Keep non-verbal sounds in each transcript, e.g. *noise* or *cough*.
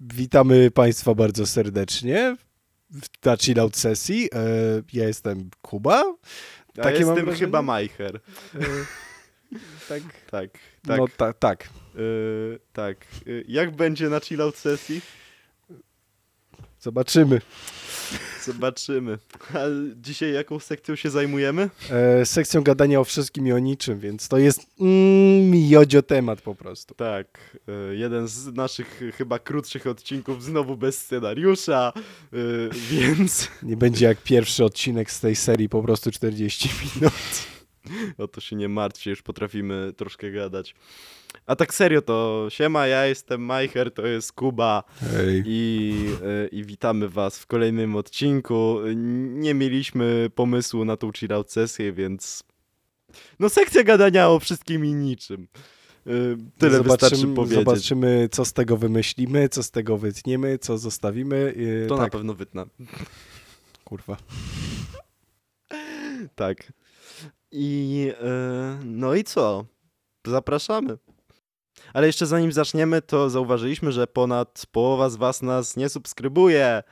Witamy Państwa bardzo serdecznie w na chillout sesji. E, ja jestem Kuba. Ja Takie jestem chyba Majcher. E, tak. Tak. tak. No ta, tak. E, tak. Jak będzie na chillout sesji? Zobaczymy. Zobaczymy. A dzisiaj jaką sekcją się zajmujemy? E, sekcją gadania o wszystkim i o niczym, więc to jest mm, jodzio temat po prostu. Tak. E, jeden z naszych chyba krótszych odcinków znowu bez scenariusza, e, więc... Nie będzie jak pierwszy odcinek z tej serii, po prostu 40 minut. *laughs* O to się nie martwcie, już potrafimy troszkę gadać. A tak serio to siema, ja jestem Majcher, to jest Kuba i, e, i witamy was w kolejnym odcinku. Nie mieliśmy pomysłu na tą chillout sesję, więc no sekcja gadania o wszystkim i niczym. E, tyle zobaczymy, wystarczy powiedzieć. Zobaczymy, co z tego wymyślimy, co z tego wytniemy, co zostawimy. E, to tak. na pewno wytnę. Kurwa. tak. I no i co? Zapraszamy. Ale jeszcze zanim zaczniemy, to zauważyliśmy, że ponad połowa z Was nas nie subskrybuje,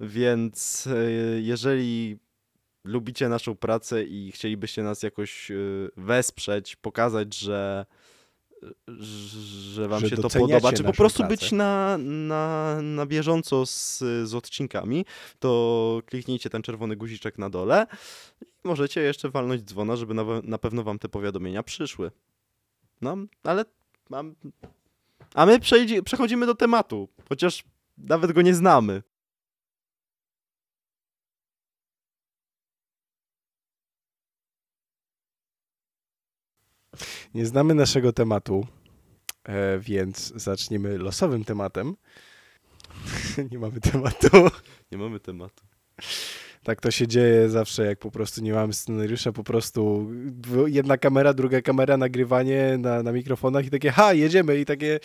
więc e, jeżeli lubicie naszą pracę i chcielibyście nas jakoś e, wesprzeć, pokazać, że że wam że się to podoba, czy po prostu pracę. być na, na, na bieżąco z, z odcinkami, to kliknijcie ten czerwony guziczek na dole i możecie jeszcze walnąć dzwona, żeby na, na pewno wam te powiadomienia przyszły. No, ale mam... A my przechodzimy do tematu, chociaż nawet go nie znamy. Nie znamy naszego tematu, e, więc zaczniemy losowym tematem. *laughs* nie mamy tematu. Nie mamy tematu tak to się dzieje zawsze, jak po prostu nie mamy scenariusza, po prostu jedna kamera, druga kamera, nagrywanie na, na mikrofonach i takie, ha, jedziemy i takie...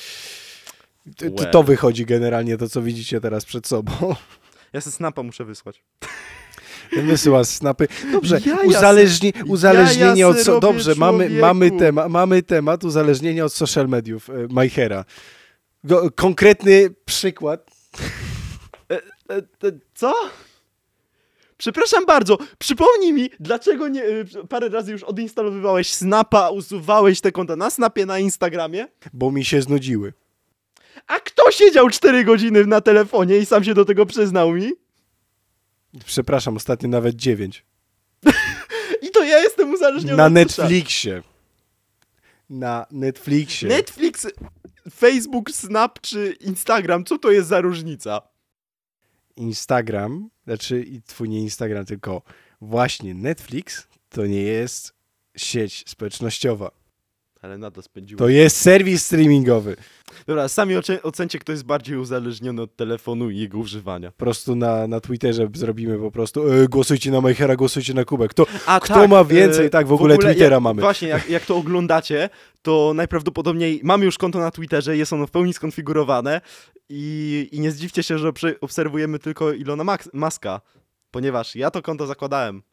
To, to wychodzi generalnie, to co widzicie teraz przed sobą. Ja se snapa muszę wysłać. Wysyła snapy. Dobrze, ja uzależni, uzależnienie ja od... So, dobrze, mamy, mamy, tema, mamy temat uzależnienia od social mediów e, Majchera. Konkretny przykład. E, e, co? Przepraszam bardzo, przypomnij mi, dlaczego nie, parę razy już odinstalowywałeś Snapa, usuwałeś te konta na Snapie, na Instagramie? Bo mi się znudziły. A kto siedział 4 godziny na telefonie i sam się do tego przyznał mi? Przepraszam, ostatnio nawet 9. *laughs* I to ja jestem uzależniony Na Netflixie. Na Netflixie. Netflix, Facebook, Snap czy Instagram, co to jest za różnica? Instagram, znaczy twój nie Instagram, tylko właśnie Netflix to nie jest sieć społecznościowa. Ale na to spędziło. To jest serwis streamingowy. Dobra, sami ocencie, kto jest bardziej uzależniony od telefonu i jego używania. Po prostu na, na Twitterze zrobimy po prostu e, głosujcie na Majchera, głosujcie na Kubek. Kto, A, kto tak, ma więcej? E, tak, w, w ogóle, Twittera jak, mamy. Właśnie, jak, jak to oglądacie, to najprawdopodobniej mamy już konto na Twitterze, jest ono w pełni skonfigurowane i, i nie zdziwcie się, że obserwujemy tylko Ilona Maska, ponieważ ja to konto zakładałem.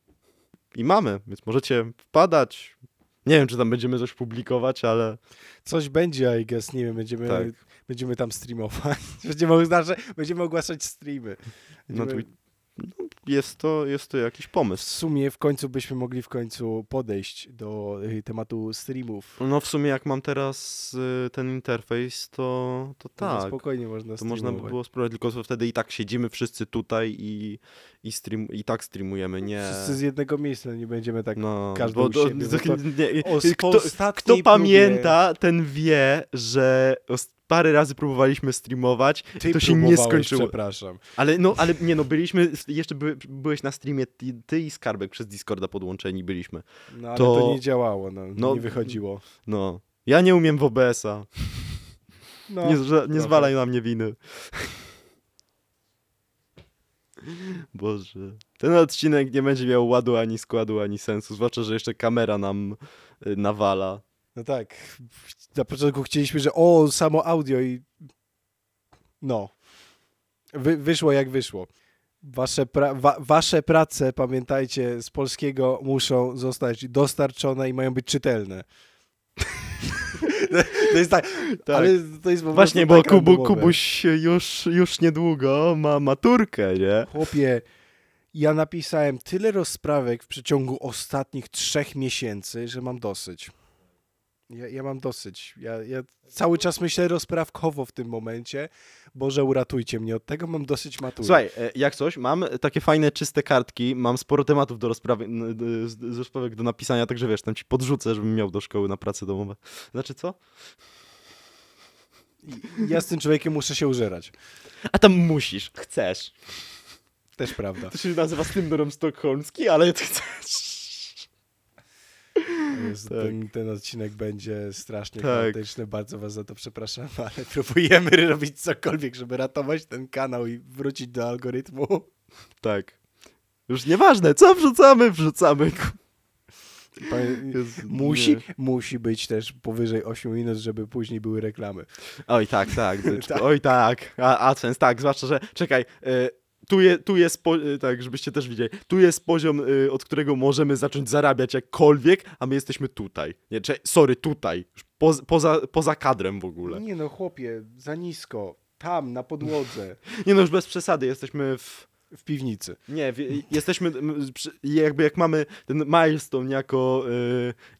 I mamy, więc możecie wpadać, nie wiem, czy tam będziemy coś publikować, ale... Coś będzie, I guess, nie wiem, będziemy, tak. będziemy tam streamować. *laughs* Będziemy, znaczy, będziemy ogłaszać streamy. Będziemy... No, no, jest, to, jest to jakiś pomysł. W sumie w końcu byśmy mogli w końcu podejść do y, tematu streamów. No w sumie jak mam teraz y, ten interfejs, to, to, to tak. spokojnie można To można by było spróbować, tylko wtedy i tak siedzimy wszyscy tutaj i, i, stream, i tak streamujemy, nie... Wszyscy z jednego miejsca, nie będziemy tak no, każdy bo, do, siebie, to, nie, kto, kto pamięta, ten wie, że parę razy próbowaliśmy streamować ty to się nie skończyło. przepraszam. Ale no, ale nie no, byliśmy, jeszcze by, byłeś na streamie, ty, ty, i Skarbek przez Discorda podłączeni byliśmy. No ale to, to nie działało, no, no, nie wychodziło. No, ja nie umiem w OBS-a. No, nie, nie zwalaj na mnie winy. Boże. Ten odcinek nie będzie miał ładu ani składu, ani sensu, zwłaszcza, że jeszcze kamera nam y, nawala. No tak. Na początku chcieliśmy, że o, samo audio i no. Wy, wyszło jak wyszło. Wasze, pra wa wasze prace, pamiętajcie, z polskiego muszą zostać dostarczone i mają być czytelne. To jest tak, Tak. ale to jest po Właśnie, bo Kubu. Kubuś już, już niedługo ma maturkę, nie? Chłopie, ja napisałem tyle rozprawek w przeciągu ostatnich trzech miesięcy, że mam dosyć. Ja, ja mam dosyć. Ja, ja cały czas myślę rozprawkowo w tym momencie. Boże, uratujcie mnie od tego, mam dosyć matury. Słuchaj, e, jak coś, mam takie fajne, czyste kartki, mam sporo tematów do rozprawy, z rozprawek do napisania, także wiesz, tam ci podrzucę, żebym miał do szkoły na prace domowe. Znaczy co? Ja z tym człowiekiem muszę się użerać. A tam musisz, chcesz. Też prawda. To się nazywa syndrom sztokholmski, ale chcesz. Jezu, Tak. ten, ten odcinek będzie strasznie Tak. chaotyczny. Bardzo was za to przepraszam, *laughs* ale próbujemy robić cokolwiek, żeby ratować ten kanał i wrócić do algorytmu. Tak. Już nieważne, co wrzucamy, wrzucamy. Jezu, Musi, nie. musi być też powyżej 8 minut, żeby później były reklamy. Oj, tak, tak. *laughs* Tak. Oj, tak. A, AdSense, tak, zwłaszcza, że czekaj. y, tu, je, tu jest, y, tak, żebyście też widzieli, tu jest poziom, y, od którego możemy zacząć zarabiać jakkolwiek, a my jesteśmy tutaj. Nie, cze, sorry, tutaj. Poza, poza kadrem w ogóle. Nie no, chłopie, za nisko. Tam, na podłodze, *laughs* Nie no, już bez przesady, jesteśmy w... w piwnicy. Nie, jesteśmy, jakby jak mamy ten milestone jako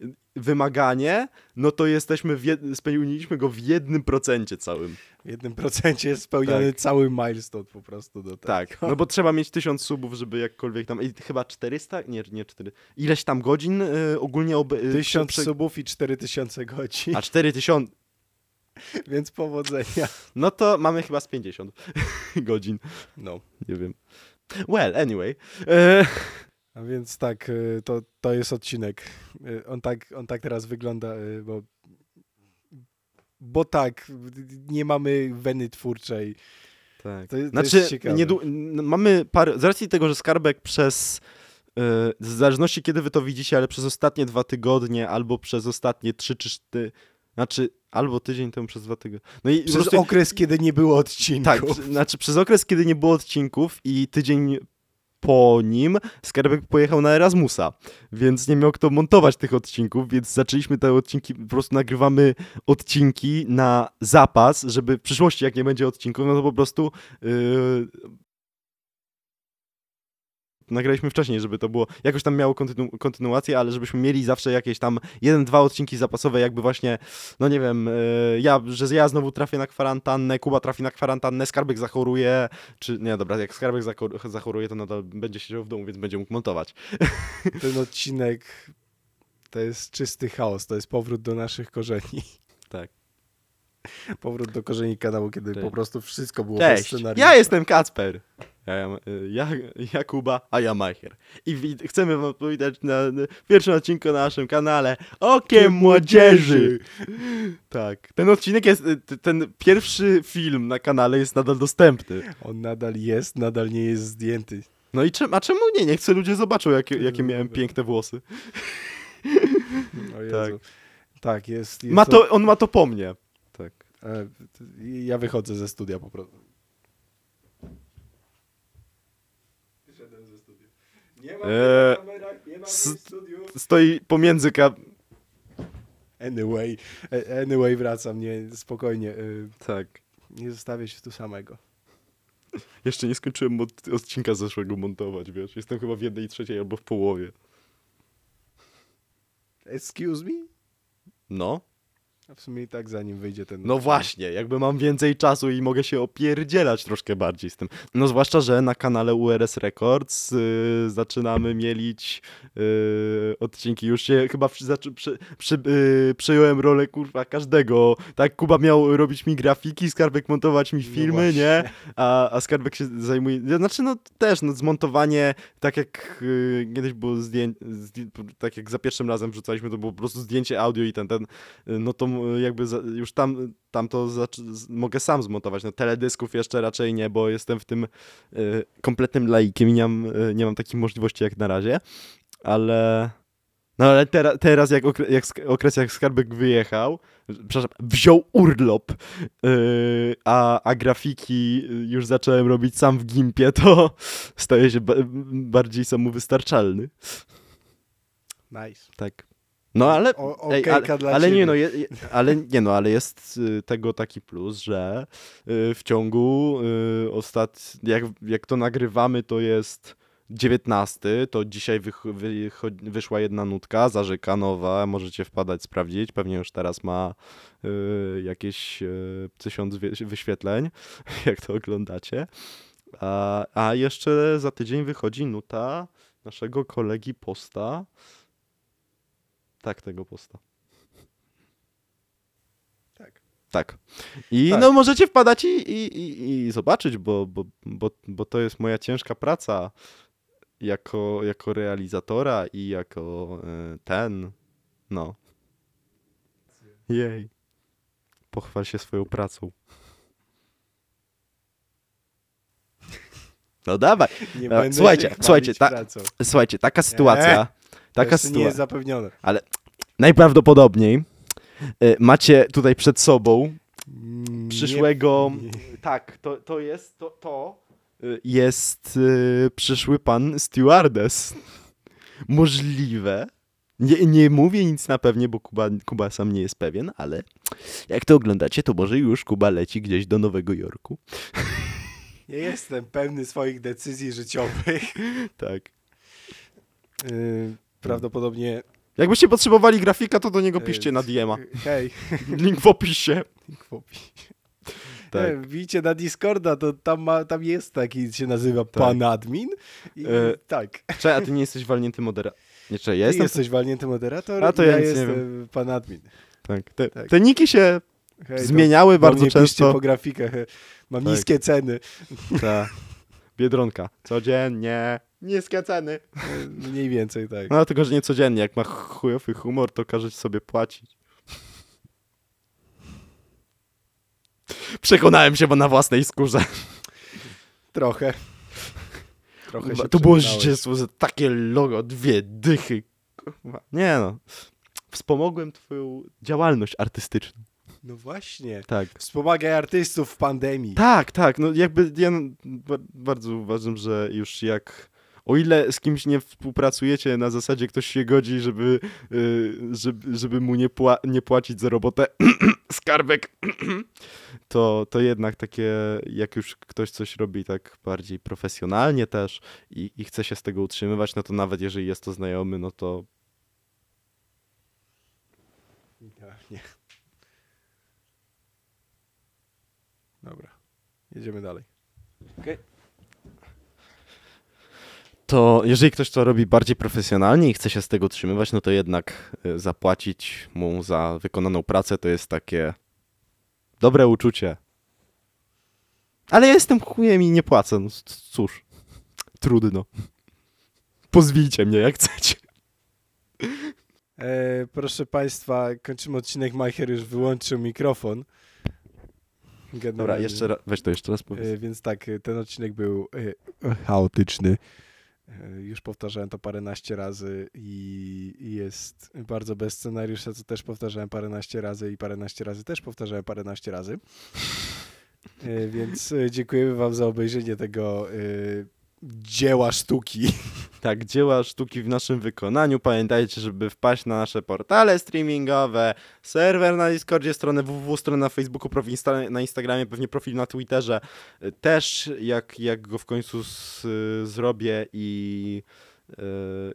y, wymaganie, no to jesteśmy, jed, spełniliśmy go w jednym procencie całym. W jednym procencie jest spełniony Tak. cały milestone po prostu do tego. Tak, no bo trzeba mieć 1000 subów, żeby jakkolwiek tam, i chyba 400? Nie, nie 4. Ileś tam godzin y, ogólnie ob, y, Tysiąc subów i 4000 godzin, A 4000, *laughs* więc powodzenia. no to mamy chyba z 50 *laughs* godzin, No. nie wiem. Well, anyway. E, A więc tak, y, to, to jest odcinek. Y, On tak, on tak teraz wygląda, bo, bo tak, nie mamy weny twórczej. tak. To, to Znaczy, jest ciekawe. niedłu- n- mamy parę, z racji tego, że Skarbek przez, e, w zależności kiedy wy to widzicie, ale przez ostatnie dwa tygodnie, albo przez ostatnie trzy czy cztery, znaczy, albo tydzień temu przez dwa tygodnie. No i Przez prostu- okres, kiedy nie było odcinków. Tak, znaczy przez okres, kiedy nie było odcinków i tydzień po nim Skarbek pojechał na Erasmusa, więc nie miał kto montować tych odcinków, więc zaczęliśmy te odcinki, po prostu nagrywamy odcinki na zapas, żeby w przyszłości, jak nie będzie odcinków, no to po prostu yy, nagraliśmy wcześniej, żeby to było, jakoś tam miało kontynu kontynuację, ale żebyśmy mieli zawsze jakieś tam jeden, dwa odcinki zapasowe, jakby właśnie, no nie wiem, yy, ja, że ja znowu trafię na kwarantannę, Kuba trafi na kwarantannę, Skarbek zachoruje, czy, nie dobra, jak Skarbek zachor- zachoruje, to nadal będzie siedział w domu, więc będzie mógł montować. *laughs* Ten odcinek to jest czysty chaos, to jest powrót do naszych korzeni. Tak. *laughs* Powrót do korzeni kanału, kiedy Cześć. po prostu wszystko było bez Cześć, scenariusza. ja jestem Kacper. Ja, ja, Kuba, a ja Majcher. I wi- chcemy wam powitać na, na pierwszym odcinku na naszym kanale Okiem Młodzieży. Tak, ten odcinek jest, y, ten pierwszy film na kanale jest nadal dostępny. On nadal jest, nadal nie jest zdjęty. No i czem, a czemu nie? Niech chcę ludzie zobaczą, jakie, jakie miałem Dobra. piękne włosy. *laughs* O Jezu. Tak. Tak, jest. jest Ma to, on ma to po mnie. Ja wychodzę ze studia po prostu. Wyszedłem ze studia. Nie ma Eee, kamerach, nie ma studiu. Stoi pomiędzy ka... Anyway, anyway, wracam, nie, spokojnie. e, Tak. Nie zostawię się tu samego. Jeszcze nie skończyłem od, odcinka zeszłego montować, wiesz. Jestem chyba w jednej trzeciej albo w połowie. Excuse me? No. W sumie i tak zanim wyjdzie ten... No właśnie, jakby mam więcej czasu i mogę się opierdzielać troszkę bardziej z tym. No zwłaszcza, że na kanale URS Records yy, zaczynamy mielić yy, odcinki. Już się chyba przy, zaczy, przy, przy, yy, przejąłem rolę kurwa każdego. Tak, Kuba miał robić mi grafiki, Skarbek montować mi No filmy, właśnie. nie? A, a Skarbek się zajmuje, znaczy no też, no zmontowanie, tak jak yy, kiedyś było zdjęcie, tak jak za pierwszym razem wrzucaliśmy, to było po prostu zdjęcie audio i ten, ten, yy, no to jakby za, już tam, tam to mogę sam zmontować, no teledysków jeszcze raczej nie, bo jestem w tym yy, kompletnym laikiem i nie mam, yy, nie mam takich możliwości jak na razie, ale... No ale tera, teraz, jak, okre, jak okres jak Skarbek wyjechał, przepraszam, wziął urlop, yy, a, a grafiki już zacząłem robić sam w Gimpie, to staje się ba bardziej samowystarczalny. Nice. Tak. No ale, O, ej, ale, ale nie no, je, ale nie no, ale jest y, tego taki plus, że y, w ciągu y, ostat... jak, jak to nagrywamy, to jest 19, to dzisiaj wych, wyszła jedna nutka, zarzeka nowa, możecie wpadać, sprawdzić, pewnie już teraz ma jakieś tysiąc wie- wyświetleń, *laughs* jak to oglądacie. A, a jeszcze za tydzień wychodzi nuta naszego kolegi posta. Tak, tego posta. Tak. Tak. I Tak. no możecie wpadać i, i, i, i zobaczyć, bo, bo, bo, bo to jest moja ciężka praca jako, jako realizatora i jako e, ten. No. Jej. Pochwal się swoją pracą. No dawaj. Nie będę słuchajcie, słuchajcie, ta- pracą. Słuchajcie, taka sytuacja. Taka Taka nie sytuacja. jest zapewnione. Najprawdopodobniej e, macie tutaj przed sobą przyszłego. Nie, Tak, to, to jest. To, to y, jest y, przyszły pan stewardess. Możliwe. Nie, nie mówię nic na pewnie, bo Kuba, Kuba sam nie jest pewien, ale jak to oglądacie, to może już Kuba leci gdzieś do Nowego Jorku. nie jestem pewny swoich decyzji życiowych. Tak. Yy, prawdopodobnie. Jakbyście potrzebowali grafika, to do niego yy, piszcie na DM-a. Hej, *laughs* Link w opisie. chłopi. Tak. Tak. Wbijcie na Discorda, to tam, ma, tam jest taki, się nazywa pan admin. I, E, tak. Cześć, a ty nie jesteś walnięty moderator. Nie, czekaj, ja jestem. jesteś walnięty moderator, A to ja, ja nie jestem pan admin. Tak. Te, Tak. te niki się Hej, to zmieniały do bardzo często. po grafikach. he. Mam Tak. niskie ceny. Ta. Biedronka. Codziennie. E, Mniej więcej tak. No tylko, że nie codziennie. Jak ma chujowy humor, to każe sobie płacić. Przekonałem się, bo na własnej skórze. Trochę. Trochę się to było zdzierstwo, że takie logo, dwie dychy. Kurwa. Nie no. Wspomogłem twoją działalność artystyczną. No właśnie. Tak. Wspomagaj artystów w pandemii. Tak, tak. No jakby ja no, ba- bardzo uważam, że już jak. O ile z kimś nie współpracujecie na zasadzie ktoś się godzi, żeby, y, żeby, żeby mu nie, pła- nie płacić za robotę *clears throat* skarbek, *clears throat* to, to jednak takie, jak już ktoś coś robi tak bardziej profesjonalnie też i, i chce się z tego utrzymywać, no to nawet jeżeli jest to znajomy, no to nie. Dobra. Jedziemy dalej. To jeżeli ktoś to robi bardziej profesjonalnie i chce się z tego utrzymywać, no to jednak y, zapłacić mu za wykonaną pracę to jest takie dobre uczucie. Ale ja jestem chujem i nie płacę, no cóż, trudno. Pozwijcie mnie jak chcecie. E, proszę Państwa, kończymy odcinek. Majcher już wyłączył mikrofon. Dobra, Generalnie. jeszcze raz, weź to jeszcze raz powiedz. E, więc tak, e, ten odcinek był e, chaotyczny. E, Już powtarzałem to paręnaście razy i jest bardzo bez scenariusza, co też powtarzałem paręnaście razy i paręnaście razy też powtarzałem paręnaście razy. E, Więc e, dziękujemy Wam za obejrzenie tego dzieła sztuki. *laughs* Tak, dzieła sztuki w naszym wykonaniu. Pamiętajcie, żeby wpaść na nasze portale streamingowe, serwer na Discordzie, stronę www, stronę na Facebooku, profil insta- na Instagramie, pewnie profil na Twitterze. Y, Też jak, jak go w końcu z, zrobię i, y,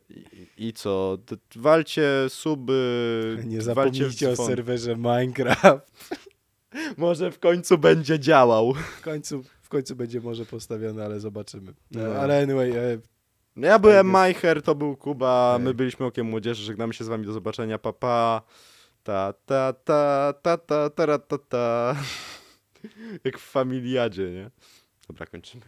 i, i co? Walcie suby, Nie zapomnijcie o serwerze Minecraft. *laughs* Może w końcu będzie działał. W końcu, końcu będzie może postawiony, ale zobaczymy. No. E, Ale anyway, e, Ja byłem. Majcher, to był Kuba, my byliśmy Okiem Młodzieży, żegnamy się z wami, do zobaczenia, pa pa. Ta ta ta ta ta ta ta ta ta. *laughs* Jak w familiadzie, nie? Dobra, kończymy.